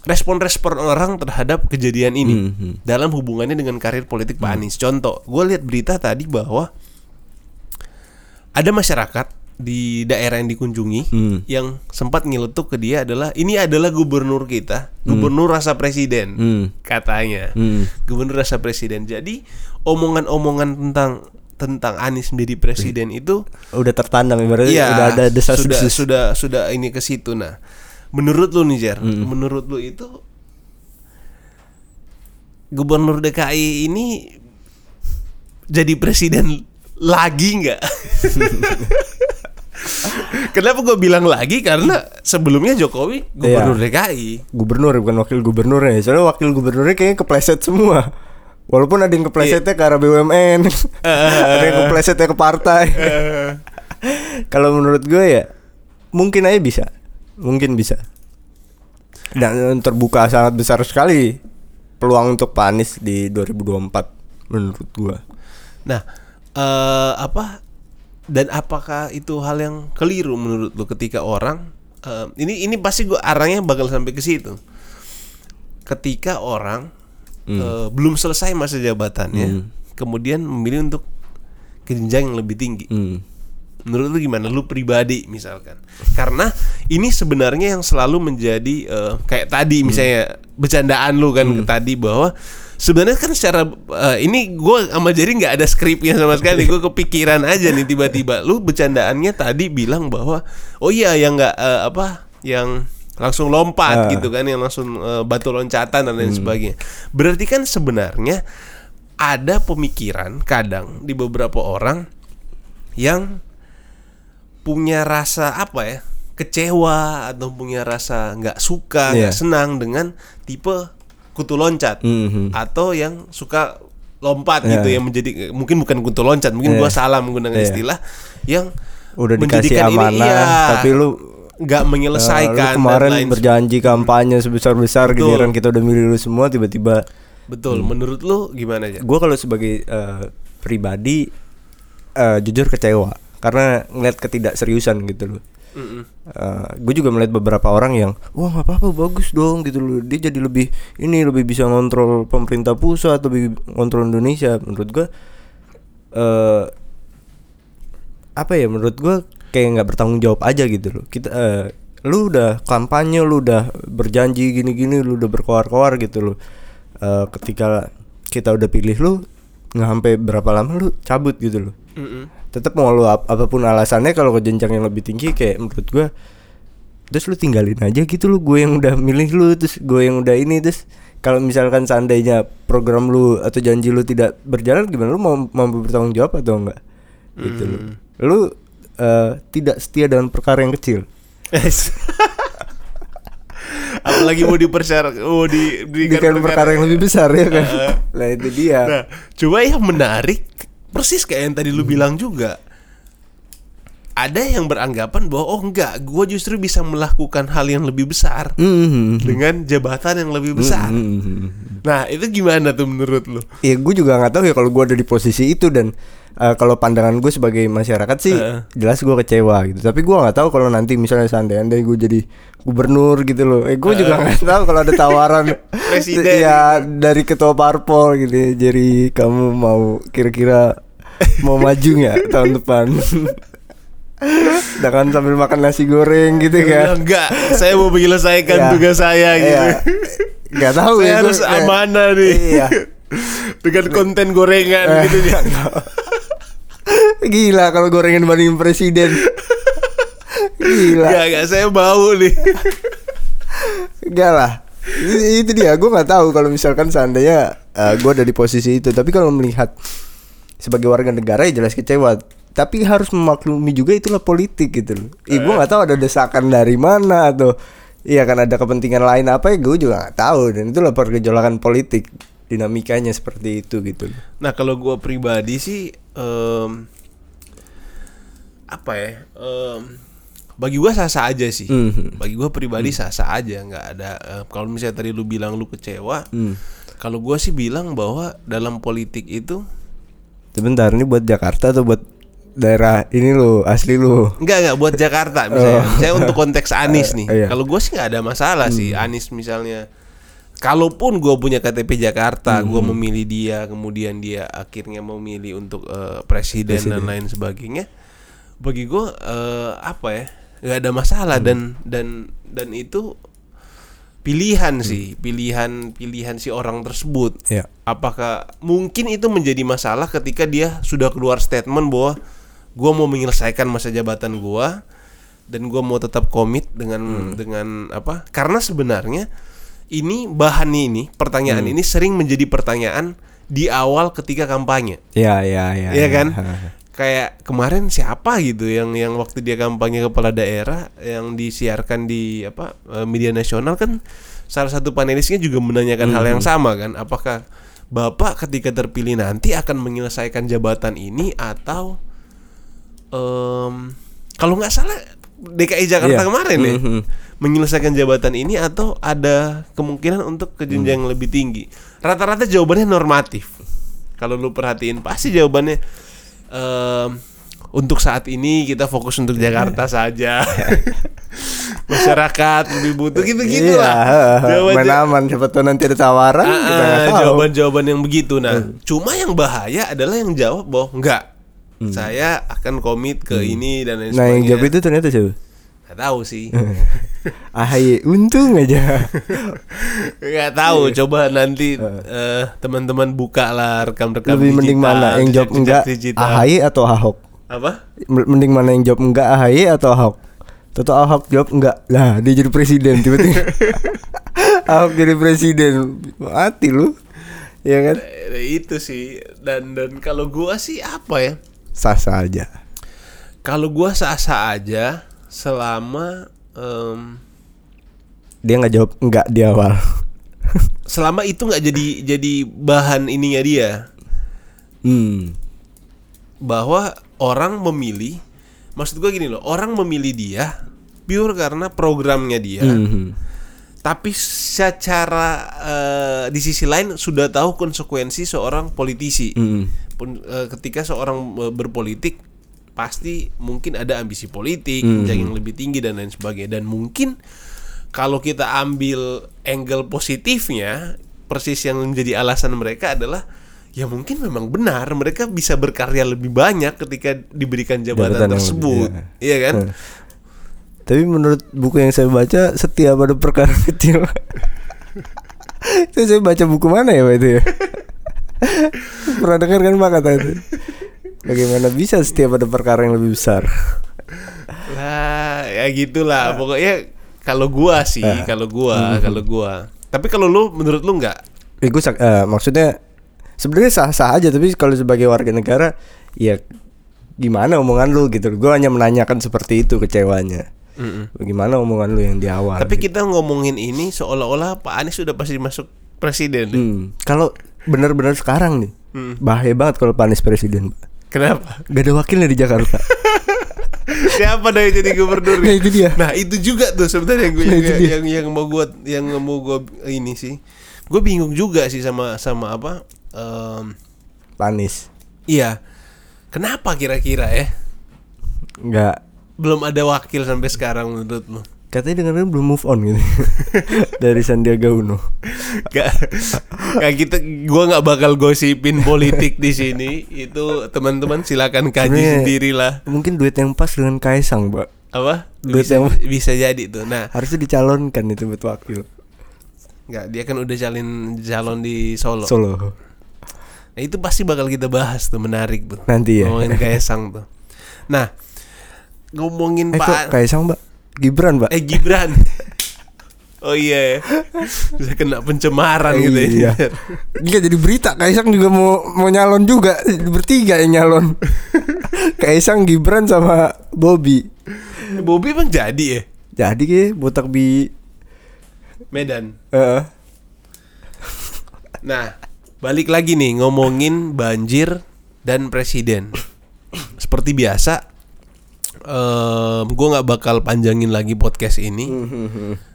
respon-respon orang terhadap kejadian ini Mhm. dalam hubungannya dengan karir politik Hmm. Pak Anies. Contoh, gue lihat berita tadi bahwa ada masyarakat di daerah yang dikunjungi Hmm. yang sempat ngiletuk ke dia adalah ini adalah gubernur kita, gubernur rasa presiden Hmm. katanya, Hmm. gubernur rasa presiden. Jadi omongan-omongan tentang tentang Anies menjadi presiden itu Udah tertandang ibaratnya Iya, udah ada desas sudah sudah sudah ini ke situ. Nah, menurut lu nih Jer, Hmm. menurut lu itu gubernur DKI ini jadi presiden lagi nggak? *laughs* Kenapa gue bilang lagi? Karena sebelumnya Jokowi gubernur Iya. DKI. Gubernur bukan wakil gubernurnya. Soalnya wakil gubernurnya kayaknya kepleset semua. Walaupun ada yang keplesetnya ke arah BUMN, *laughs* ada yang keplesetnya ke partai. Kalau menurut gue ya mungkin aja bisa, mungkin bisa. Dan terbuka sangat besar sekali peluang untuk Pak Anies di 2024 menurut gue. Nah, eh, apa dan apakah itu hal yang keliru menurut lu ketika orang eh, ini ini pasti gua arahnya bakal sampai ke situ. Ketika orang eh, belum selesai masa jabatannya, kemudian memilih untuk ke jenjang yang lebih tinggi. Hmm. Menurut lu gimana? Lu pribadi misalkan. Karena ini sebenarnya yang selalu menjadi eh, kayak tadi misalnya bercandaan lu kan tadi bahwa sebenarnya kan secara eh, ini gue sama Jerry nggak ada skripnya sama sekali. Gue kepikiran aja nih tiba-tiba. Lu bercandaannya tadi bilang bahwa oh iya yang nggak eh, apa yang langsung lompat gitu kan yang langsung eh, batu loncatan dan lain sebagainya. Berarti kan sebenarnya ada pemikiran kadang di beberapa orang yang punya rasa apa ya kecewa atau punya rasa nggak suka nggak Iya. senang dengan tipe kutu loncat Mhm. atau yang suka lompat Iya. gitu yang menjadi mungkin bukan kutu loncat mungkin Iya. gua salah menggunakan Iya. istilah yang Udah dikasih menjadikan ini, amanah, iya, tapi lu nggak menyelesaikan Nah, lu dan kemarin lain berjanji kampanye sebesar-besar Betul. giliran kita udah milih lu semua tiba-tiba betul. Menurut lu gimana aja? gue kalau sebagai eh, pribadi eh, jujur kecewa karena ngeliat ketidakseriusan gitu loh. Gue juga melihat beberapa orang yang wah nggak apa-apa bagus dong gitu loh. Dia jadi lebih ini lebih bisa ngontrol pemerintah pusat lebih ngontrol Indonesia. Menurut gue eh apa ya menurut gue kayak nggak bertanggung jawab aja gitu loh. Kita eh, lu udah kampanye lu udah berjanji gini-gini lu udah berkoar-koar gitu loh. Eh, ketika kita udah pilih lu nggak sampai berapa lama lu cabut gitu loh tetap mau lu ap- apa pun alasannya kalau ke jenjang yang lebih tinggi kayak menurut gua terus lu tinggalin aja gitu lu gue yang udah milih lu terus gue yang udah ini terus kalau misalkan seandainya program lu atau janji lu tidak berjalan gimana? Lu mau mampu bertanggung jawab atau enggak? Gitu lu. Lu eh, tidak setia dengan perkara yang kecil. Apalagi mau dipersyarat, mau di dengan perkara yang lebih besar ya kan? Nah itu dia. Nah, coba yang menarik persis kayak yang tadi lu bilang juga. Ada yang beranggapan bahwa oh enggak, gua justru bisa melakukan hal yang lebih besar Mhm. dengan jabatan yang lebih besar. Mhm. Nah, itu gimana tuh menurut lu? Ya gue juga nggak tahu ya kalau gue ada di posisi itu dan eh, kalau pandangan gue sebagai masyarakat sih Heeh. jelas gue kecewa gitu. Tapi gue nggak tahu kalau nanti misalnya seandainya gue jadi gubernur gitu loh. Eh gue juga nggak tahu kalau ada tawaran *laughs* Presiden. ya dari ketua parpol gitu. ya. Jadi kamu mau kira-kira mau maju nggak tahun depan? *laughs* *laughs* Dengan sambil makan nasi goreng gitu kan? enggak, saya mau menyelesaikan Ya. tugas saya gitu. Iya. Nggak tahu saya ya, harus gua kayak- amanah nih. Iya. *laughs* Dengan konten gorengan Eh. gitu dia. *laughs* Gila kalau gorengan bandingin presiden. Gila. Enggak, enggak, saya mau nih. Enggak lah. Itu, dia. Gue nggak tahu kalau misalkan seandainya gue ada di posisi itu. Tapi kalau melihat sebagai warga negara ya jelas kecewa. Tapi harus memaklumi juga itulah politik gitu loh. Ih, gue nggak tahu ada desakan dari mana atau iya kan ada kepentingan lain apa ya gue juga nggak tahu dan itulah pergejolakan politik dinamikanya seperti itu gitu. Nah kalau gue pribadi sih em, apa ya? em, bagi gue sah-sah aja sih. Mhm. Bagi gue pribadi sah-sah aja, nggak ada. eh, kalau misalnya tadi lu bilang lu kecewa, Hmm. kalau gue sih bilang bahwa dalam politik itu Sebentar ini buat Jakarta atau buat daerah ini lo asli lo. Enggak enggak buat Jakarta misalnya. Oh. Saya untuk konteks Anies *laughs* nih. Iya. Kalau gue sih nggak ada masalah sih Anies misalnya. Kalaupun gue punya KTP Jakarta, gue memilih dia, kemudian dia akhirnya memilih untuk eh, presiden, dan lain sebagainya. Bagi gue eh, apa ya? nggak ada masalah dan dan dan itu pilihan sih, pilihan pilihan si orang tersebut. Ya. Apakah mungkin itu menjadi masalah ketika dia sudah keluar statement bahwa gua mau menyelesaikan masa jabatan gua dan gua mau tetap komit dengan dengan apa? Karena sebenarnya ini bahan ini, pertanyaan ini sering menjadi pertanyaan di awal ketika kampanye. Ya ya ya. Iya ya. kan? *laughs* Kayak kemarin siapa gitu yang yang waktu dia kampanye kepala daerah yang disiarkan di apa eh, media nasional kan salah satu panelisnya juga menanyakan hal yang sama kan apakah Bapak ketika terpilih nanti akan menyelesaikan jabatan ini atau em, kalau nggak salah DKI Jakarta Iya. kemarin ya Mhm. menyelesaikan jabatan ini atau ada kemungkinan untuk ke jenjang Hmm. lebih tinggi. Rata-rata jawabannya normatif. Kalau lu perhatiin pasti jawabannya em, untuk saat ini kita fokus untuk Jakarta saja. *laughs* Masyarakat lebih butuh gitu-gitu Iya, lah. heeh. main aman siapa tahu nanti ada tawaran tahu. jawaban-jawaban yang begitu. Nah, cuma yang bahaya adalah yang jawab bahwa enggak. Saya akan komit ke ini dan lain Nah yang sebagainya. jawab itu ternyata siapa? Nggak tahu sih. *laughs* Ahy untung aja. *laughs* Nggak tahu. Coba nanti eh, teman-teman buka lah rekam-rekam Lebih mending digital, mana yang jawab enggak. Ahy atau Ahok? Apa? Mending mana yang jawab enggak Ahy atau Ahok? Toto Ahok jawab enggak. Lah dia jadi presiden tiba-tiba. *laughs* Ahok jadi presiden. Mati lu. Ya kan? Eh, itu sih. Dan dan kalau gua sih apa ya? Sah-sah aja. Kalau gua sah-sah aja selama em, Dia nggak jawab enggak di awal. *laughs* selama itu nggak jadi jadi bahan ininya dia hmm. bahwa orang memilih maksud gua gini loh orang memilih dia pure karena programnya dia Mhm. tapi secara eh, di sisi lain sudah tahu konsekuensi seorang politisi. Mm. Pun, eh, ketika seorang eh, berpolitik pasti mungkin ada ambisi politik, Hmm. jenjang yang lebih tinggi dan lain sebagainya. Dan mungkin kalau kita ambil angle positifnya, persis yang menjadi alasan mereka adalah ya mungkin memang benar mereka bisa berkarya lebih banyak ketika diberikan jabatan, Jabatan tersebut, lebih, iya kan? Hmm. Tapi menurut buku yang saya baca setiap ada perkara *laughs* kecil *laughs* Itu saya baca buku mana ya Pak itu ya *laughs* Pernah dengar kan Pak kata itu Bagaimana bisa setiap ada perkara yang lebih besar Lah, ya gitulah. Pokoknya kalau gua sih, Eh. kalau gua, kalau gua. Tapi kalau lu menurut lu enggak? Eh, gue sak- eh, maksudnya sebenarnya sah-sah aja tapi kalau sebagai warga negara ya gimana omongan lu gitu. Gue hanya menanyakan seperti itu kecewanya. Bagaimana omongan lu yang di awal? Tapi gitu. kita ngomongin ini seolah-olah Pak Anies sudah pasti masuk presiden. Hmm, kalau benar-benar sekarang nih Hmm. bahaya banget kalau Pak Anies presiden. Kenapa? Gak ada wakilnya di Jakarta. *laughs* Siapa dah yang jadi gubernur? Nah, itu dia. Nah, itu juga tuh sebenarnya yang, Nah, yang, yang yang mau gua yang mau gua ini sih. Gue bingung juga sih sama sama apa? em, Pak Anies. iya. Kenapa kira-kira ya? Nggak Belum ada wakil sampai sekarang menurut lu? Katanya dengarnya belum move on gitu *laughs* dari Sandiaga Uno. Gak, gak kita, gua nggak bakal gosipin politik di sini. Itu teman-teman silakan kaji Sebenarnya- sendirilah. Mungkin duet yang pas dengan Kaisang, Pak. Apa? Duit Bisa, yang- *laughs* bisa jadi tuh. Nah, Harusnya dicalonkan itu buat wakil nggak dia kan udah calon calon di Solo. Solo. Nah, itu pasti bakal kita bahas tuh menarik tuh. Nanti ya. Ngomongin Kaisang tuh. Nah, ngomongin Eh Pak Kaisang, Pak? Gibran, Pak. eh Gibran. *laughs* Oh iya ya. Bisa kena pencemaran gitu iya. ya. Iya *laughs* jadi berita Kaisang juga mau mau nyalon juga bertiga yang nyalon. *laughs* Kaisang, Gibran sama Bobby. Bobby emang jadi ya? Jadi ke botak bi Medan. eh, Nah, balik lagi nih ngomongin banjir dan presiden. Seperti biasa, em gue nggak bakal panjangin lagi podcast ini.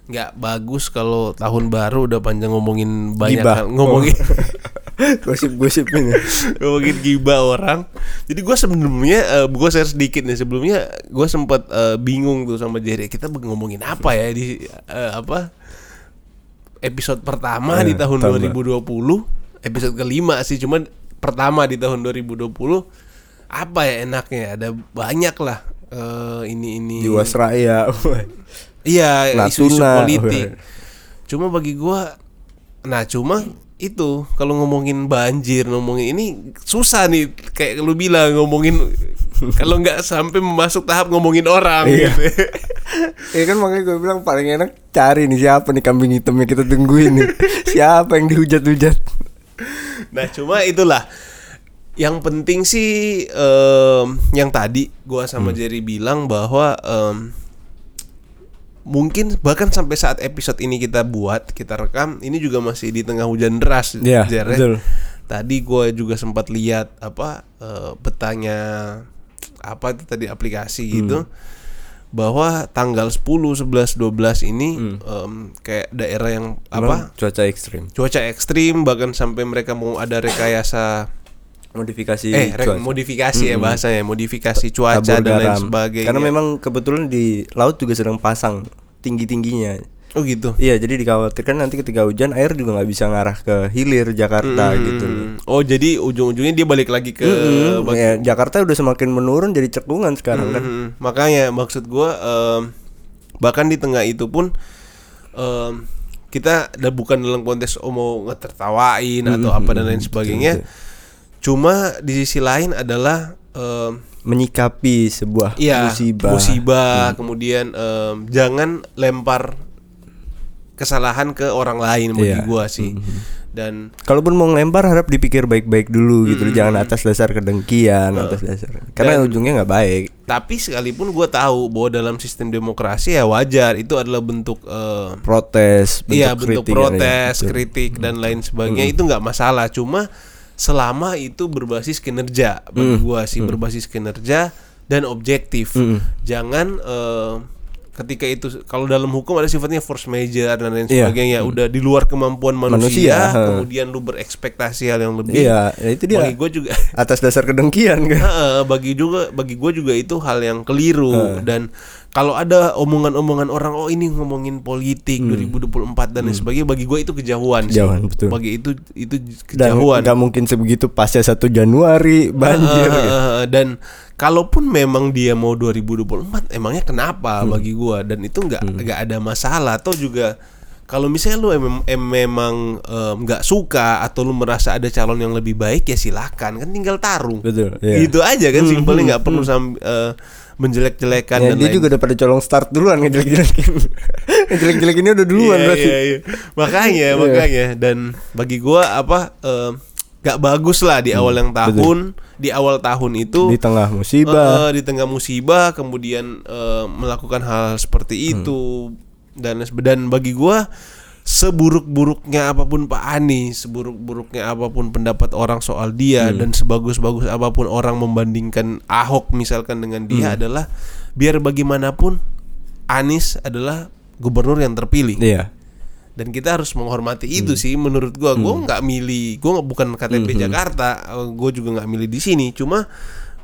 Nggak bagus kalau tahun baru udah panjang ngomongin banyak Gibah. hal- ngomongin *laughs* gosip-gosip ini. ngomongin gibah orang. Jadi gue sebelumnya, eh, gue share sedikit nih sebelumnya, gue sempat eh, bingung tuh sama Jerry. Kita ngomongin apa ya di eh, apa episode pertama di Eh, tahun tambah. 2020, episode kelima sih, cuman pertama di tahun 2020 apa ya enaknya? Ada banyak lah eh, ini ini. Jiwasraya. *laughs* Iya, isu-isu politik. Cuma bagi gua nah cuma itu kalau ngomongin banjir, ngomongin ini susah nih kayak lu bilang ngomongin *laughs* kalau nggak sampai masuk tahap ngomongin orang Iya. gitu. Ya kan makanya gue bilang paling enak cari nih siapa nih kambing hitam yang kita tungguin nih. *laughs* siapa yang dihujat-hujat. Nah, cuma itulah yang penting sih em, yang tadi gua sama Hmm. Jerry bilang bahwa em, mungkin bahkan sampai saat episode ini kita buat, kita rekam, ini juga masih di tengah hujan deras, Iya, Jer, ya. betul. Tadi gua juga sempat lihat apa eh, petanya apa itu tadi aplikasi gitu bahwa tanggal 10, 11, 12 ini em, kayak daerah yang apa cuaca ekstrim. cuaca ekstrim bahkan sampai mereka mau ada rekayasa Modifikasi eh cuaca. modifikasi ya bahasanya modifikasi cuaca Tabur dan lain sebagainya. Karena memang kebetulan di laut juga sedang pasang tinggi-tingginya. oh gitu? Iya, jadi dikhawatirkan nanti ketika hujan air juga nggak bisa ngarah ke hilir Jakarta gitu. Hmm, oh jadi ujung-ujungnya dia balik lagi ke Mm, bak- ya, Jakarta udah semakin menurun jadi cekungan sekarang kan. Hmm, makanya maksud gua em, bahkan di tengah itu pun em, kita udah bukan dalam konteks oh, mau ngetertawain atau apa dan lain sebagainya cuma di sisi lain adalah em, Menyikapi sebuah Iya, musibah. musibah, kemudian em, jangan lempar kesalahan ke orang lain bagi Iya. gua sih. Dan Kalaupun mau ngelempar harap dipikir baik-baik dulu gitu, Hmm. jangan atas dasar kedengkian, atas dasar. Karena ujungnya nggak baik. tapi sekalipun gua tahu bahwa dalam sistem demokrasi ya wajar itu adalah bentuk em, Protes, bentuk iya bentuk kritik, ya, protes, kritik dan lain sebagainya itu nggak masalah. Cuma selama itu berbasis kinerja bagi gua sih berbasis kinerja dan objektif. Mm. Jangan eh, ketika itu kalau dalam hukum ada sifatnya force major dan lain Iya. sebagainya udah di luar kemampuan manusia, Manusia, kemudian lu berekspektasi hal yang lebih Iya, ya itu dia. bagi gue juga Atas dasar kedengkian kan. Bagi juga bagi gue juga itu hal yang keliru dan kalau ada omongan-omongan orang oh ini ngomongin politik 2024 dan lain sebagainya bagi gue itu kejauhan sih. Hmm. Kejauhan, betul. Bagi itu itu Dan kejauhan. nggak mungkin sebegitu pasca 1 Januari banjir. Heeh, gitu. heeh, dan kalaupun memang dia mau 2024 emangnya kenapa Hmm. bagi gua dan itu nggak nggak ada masalah atau juga kalau misalnya lu em, em- memang em, nggak suka atau lu merasa ada calon yang lebih baik ya silakan kan tinggal tarung Betul, iya. gitu aja kan simpelnya nggak perlu sam eh, menjelek-jelekan Ya, dan dia lain juga udah pada colong start duluan ngejelek-jelekin. *laughs* ngejelek-jelekinnya udah duluan Iya, berarti. iya, iya. makanya makanya dan bagi gua apa em, nggak bagus lah di awal yang tahun di awal tahun itu Di tengah musibah. Eh, di tengah musibah kemudian eh, melakukan hal seperti itu dan dan bagi gua seburuk-buruknya apa pun Pak Anies, seburuk-buruknya apa pun pendapat orang soal dia dan sebagus-bagus apa pun orang membandingkan Ahok misalkan dengan dia adalah biar bagaimanapun Anies adalah gubernur yang terpilih. Iya. dan kita harus menghormati itu sih menurut gua. Gua nggak milih gua bukan KTP Jakarta eh, gua juga nggak milih di sini. Cuma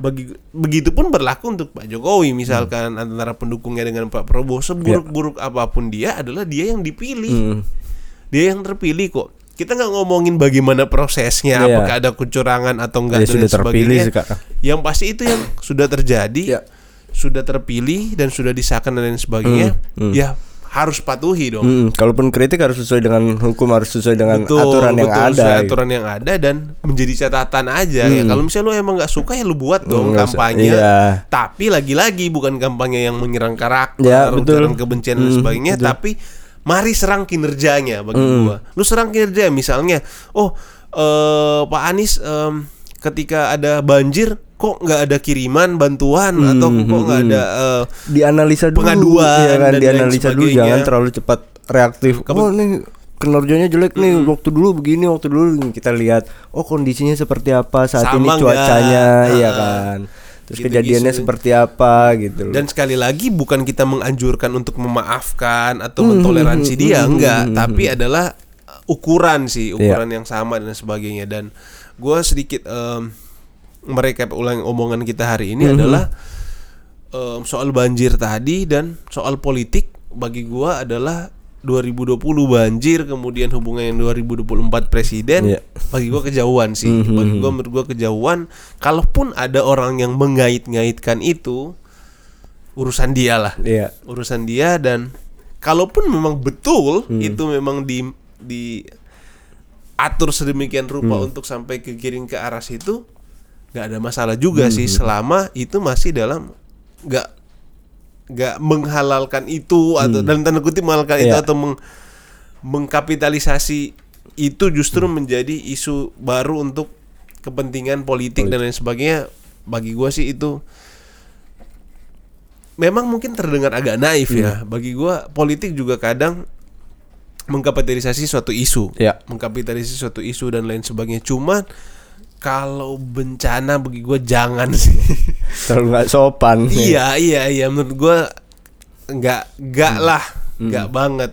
bagi begitu pun berlaku untuk Pak Jokowi misalkan antara pendukungnya dengan Pak Prabowo seburuk-buruk apa pun dia adalah dia yang dipilih Hmm. dia yang terpilih kok kita nggak ngomongin bagaimana prosesnya Iya. apakah ada kecurangan atau enggak Dia dan sudah lain terpilih sebagainya. sekarang. yang pasti itu yang sudah terjadi Iya. sudah terpilih dan sudah disahkan dan lain sebagainya Hmm, ya harus patuhi dong Mm, kalaupun kritik harus sesuai dengan hukum, harus sesuai dengan aturan yang betul, ada. sesuai gitu. aturan yang ada dan menjadi catatan aja ya. Kalau misalnya lu emang nggak suka ya lu buat dong Hmm, kampanye. Iya. Tapi lagi-lagi bukan kampanye yang menyerang karakter, Ya, betul. ujaran kebencian dan Hmm, sebagainya, betul. tapi mari serang kinerjanya bagi Hmm. gua. Lu serang kinerja misalnya, oh eh, Pak Anies em, ketika ada banjir kok nggak ada kiriman bantuan atau Hmm, kok nggak ada eh, dianalisa dulu Pengaduan ya kan dan lain dianalisa dulu jangan terlalu cepat reaktif. Oh nih kinerjanya jelek nih waktu dulu begini waktu dulu kita lihat oh kondisinya seperti apa saat Sama ini cuacanya iya Ah, kan. Terus gitu-gitu. kejadiannya seperti apa gitu loh. Dan sekali lagi bukan kita menganjurkan untuk memaafkan atau Hmm, mentoleransi dia enggak, tapi adalah uh, ukuran sih, Iya. ukuran yang sama dan sebagainya. Dan gua sedikit em, merekap ulang omongan kita hari ini Hmm, adalah em, soal banjir tadi dan soal politik bagi gua adalah 2020 banjir kemudian hubungan yang 2024 presiden Iya. bagi gua kejauhan sih Mhm. bagi gua menurut gua kejauhan kalaupun ada orang yang mengait-ngaitkan itu urusan dia lah iya urusan dia dan kalaupun memang betul Hmm. itu memang di di atur sedemikian rupa Hmm. untuk sampai ke giring ke arah situ nggak ada masalah juga Hmm, sih. Selama itu masih dalam nggak nggak menghalalkan itu atau dalam tanda kutip menghalalkan itu Hmm. Iya. atau meng, mengkapitalisasi itu justru menjadi isu baru untuk kepentingan politik, dan lain sebagainya. Bagi gua sih itu memang mungkin terdengar agak naif ya. Bagi gua politik juga kadang mengkapitalisasi suatu isu. Ya. mengkapitalisasi suatu isu dan lain sebagainya. Cuman kalau bencana bagi gua jangan *laughs* sih. Terlalu nggak sopan iya iya iya. Menurut gua nggak nggak lah. Nggak banget.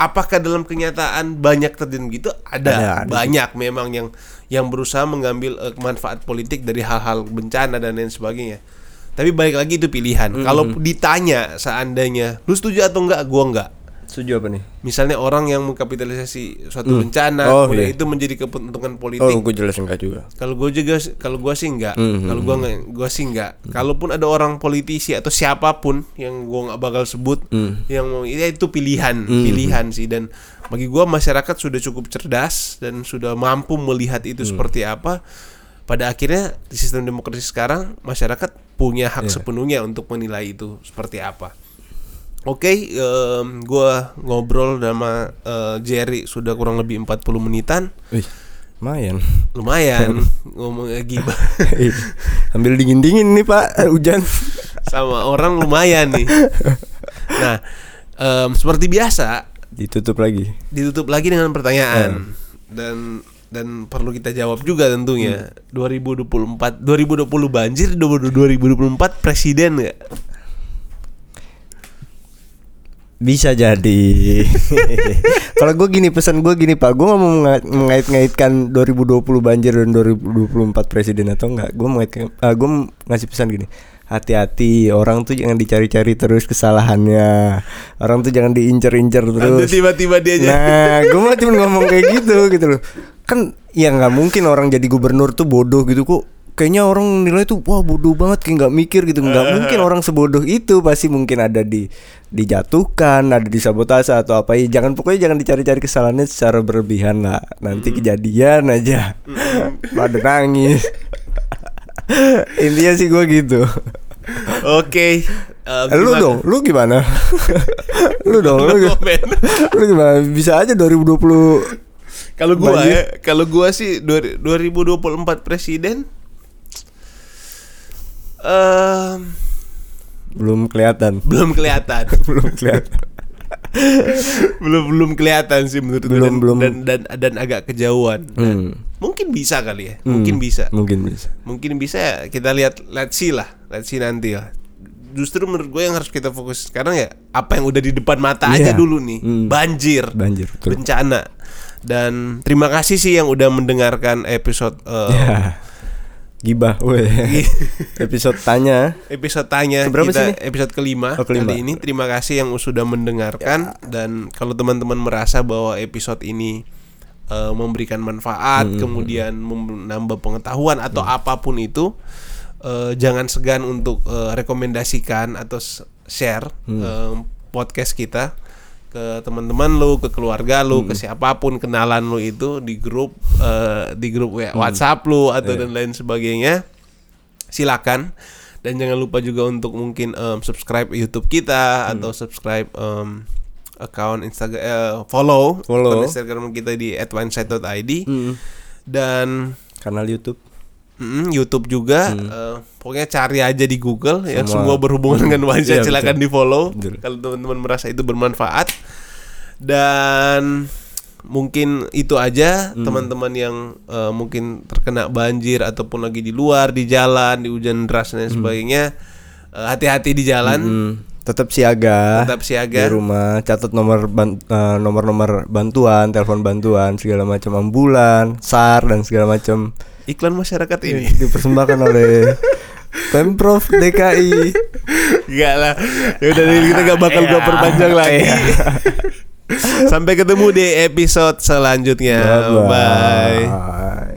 Apakah dalam kenyataan banyak terjadi gitu ada, Ada, ada. banyak memang yang yang berusaha mengambil eh, manfaat politik dari hal-hal bencana dan lain sebagainya. Tapi balik lagi itu pilihan. Kalau ditanya seandainya lu setuju atau enggak gua enggak setuju apa nih misalnya orang yang mengkapitalisasi suatu bencana Oh, kemudian iya. itu menjadi kepentingan oh politik gue jelas enggak juga kalau gue juga kalau gue sih enggak Mhm. kalau gue nggak gue sih enggak kalaupun ada orang politisi atau siapa pun yang gue nggak bakal sebut Mhm. yang mau ya itu pilihan pilihan sih dan bagi gue masyarakat sudah cukup cerdas dan sudah mampu melihat itu Mhm. seperti apa pada akhirnya di sistem demokrasi sekarang masyarakat punya hak Iya. sepenuhnya untuk menilai itu seperti apa Oke, em, gua ngobrol sama eh, Jerry sudah kurang lebih 40 menitan. Wih, lumayan. Lumayan. *laughs* Ngomong gibah. Ih, Ambil dingin-dingin nih pak *laughs* Hujan. Sama orang lumayan nih. Nah, em, seperti biasa Ditutup lagi. ditutup lagi dengan pertanyaan. Dan dan perlu kita jawab juga tentunya. 2024 2020 banjir 2024 presiden nggak? Bisa jadi. *laughs* Kalau gue gini pesan gue gini pak, gue nggak mau menga- mengait-ngaitkan 2020 banjir dan 2024 presiden atau enggak. Gue mau gue ngasih pesan gini. Hati-hati orang tuh jangan dicari-cari terus kesalahannya. Orang tuh jangan diincer-incer terus. tiba-tiba dia jadi Nah, gue mah *laughs* cuma ngomong kayak gitu gitu loh. Kan ya nggak mungkin orang jadi gubernur tuh bodoh gitu kok. Kayaknya orang nilai tuh wah bodoh banget kayak nggak mikir gitu. Nggak mungkin orang sebodoh itu pasti mungkin ada di dijatuhkan, ada disabotase atau apa ya. Jangan pokoknya jangan dicari-cari kesalahannya secara berlebihan lah. Nanti kejadian aja. Pada nangis. *laughs* Intinya sih gue gitu. Oke. eh, lu gimana? dong, lu gimana? *laughs* lu dong, lu, lu gimana? *laughs* Bisa aja 2020 Kalau gua Banjir. ya, kalau gua sih dua- 2024 presiden em, belum kelihatan belum kelihatan. *laughs* belum kelihatan *laughs* belum belum kelihatan sih menurut Belum- dan, belum. dan, dan dan agak kejauhan. Dan Hmm. Mungkin bisa kali ya. Mungkin bisa. mungkin bisa Mungkin bisa ya kita lihat let's see lah. Let's see nanti lah. Justru menurut gue yang harus kita fokus sekarang ya apa yang udah di depan mata aja Iya. dulu nih. Hmm. Banjir. banjir betul bencana. Dan terima kasih sih yang udah mendengarkan episode eh, *laughs* ya gibah weh *laughs* episode tanya episode tanya Keberapa kita sih ini? episode kelima, Oh, kelima. kali ini. Terima kasih yang sudah mendengarkan dan kalau teman-teman merasa bahwa episode ini eh, memberikan manfaat, Hmm, kemudian menambah pengetahuan atau apa pun itu, eh, jangan segan untuk eh, rekomendasikan atau share Hmm. eh, podcast kita ke teman-teman lu, ke keluarga lu, Hmm. ke siapa pun kenalan lu itu di grup eh, di grup Hmm. WhatsApp lu Iya. atau dan lain sebagainya silakan dan jangan lupa juga untuk mungkin em, subscribe YouTube kita Hmm. atau subscribe em, account Instagram follow, Follow. akun Instagram kita di @wineside.id Hmm. dan kanal YouTube mm, YouTube juga eh, pokoknya cari aja di Google ya Hmm. Semua. semua berhubungan dengan Wineside Iya, silakan betul. di follow Betul. kalau teman-teman merasa itu bermanfaat dan mungkin itu aja Hmm. teman-teman yang eh, mungkin terkena banjir ataupun lagi di luar di jalan di hujan deras dan sebagainya eh, hati-hati di jalan Hmm. tetap siaga Tetap siaga. di rumah catat nomor ban- eh, nomor-nomor bantuan telepon bantuan segala macam ambulan sar dan segala macam iklan masyarakat ini. Dipersembahkan oleh pemprov DKI Enggak lah. Ya udah kita gak bakal gua perpanjang lagi. Iya. sampai ketemu di episode selanjutnya. Bye. bye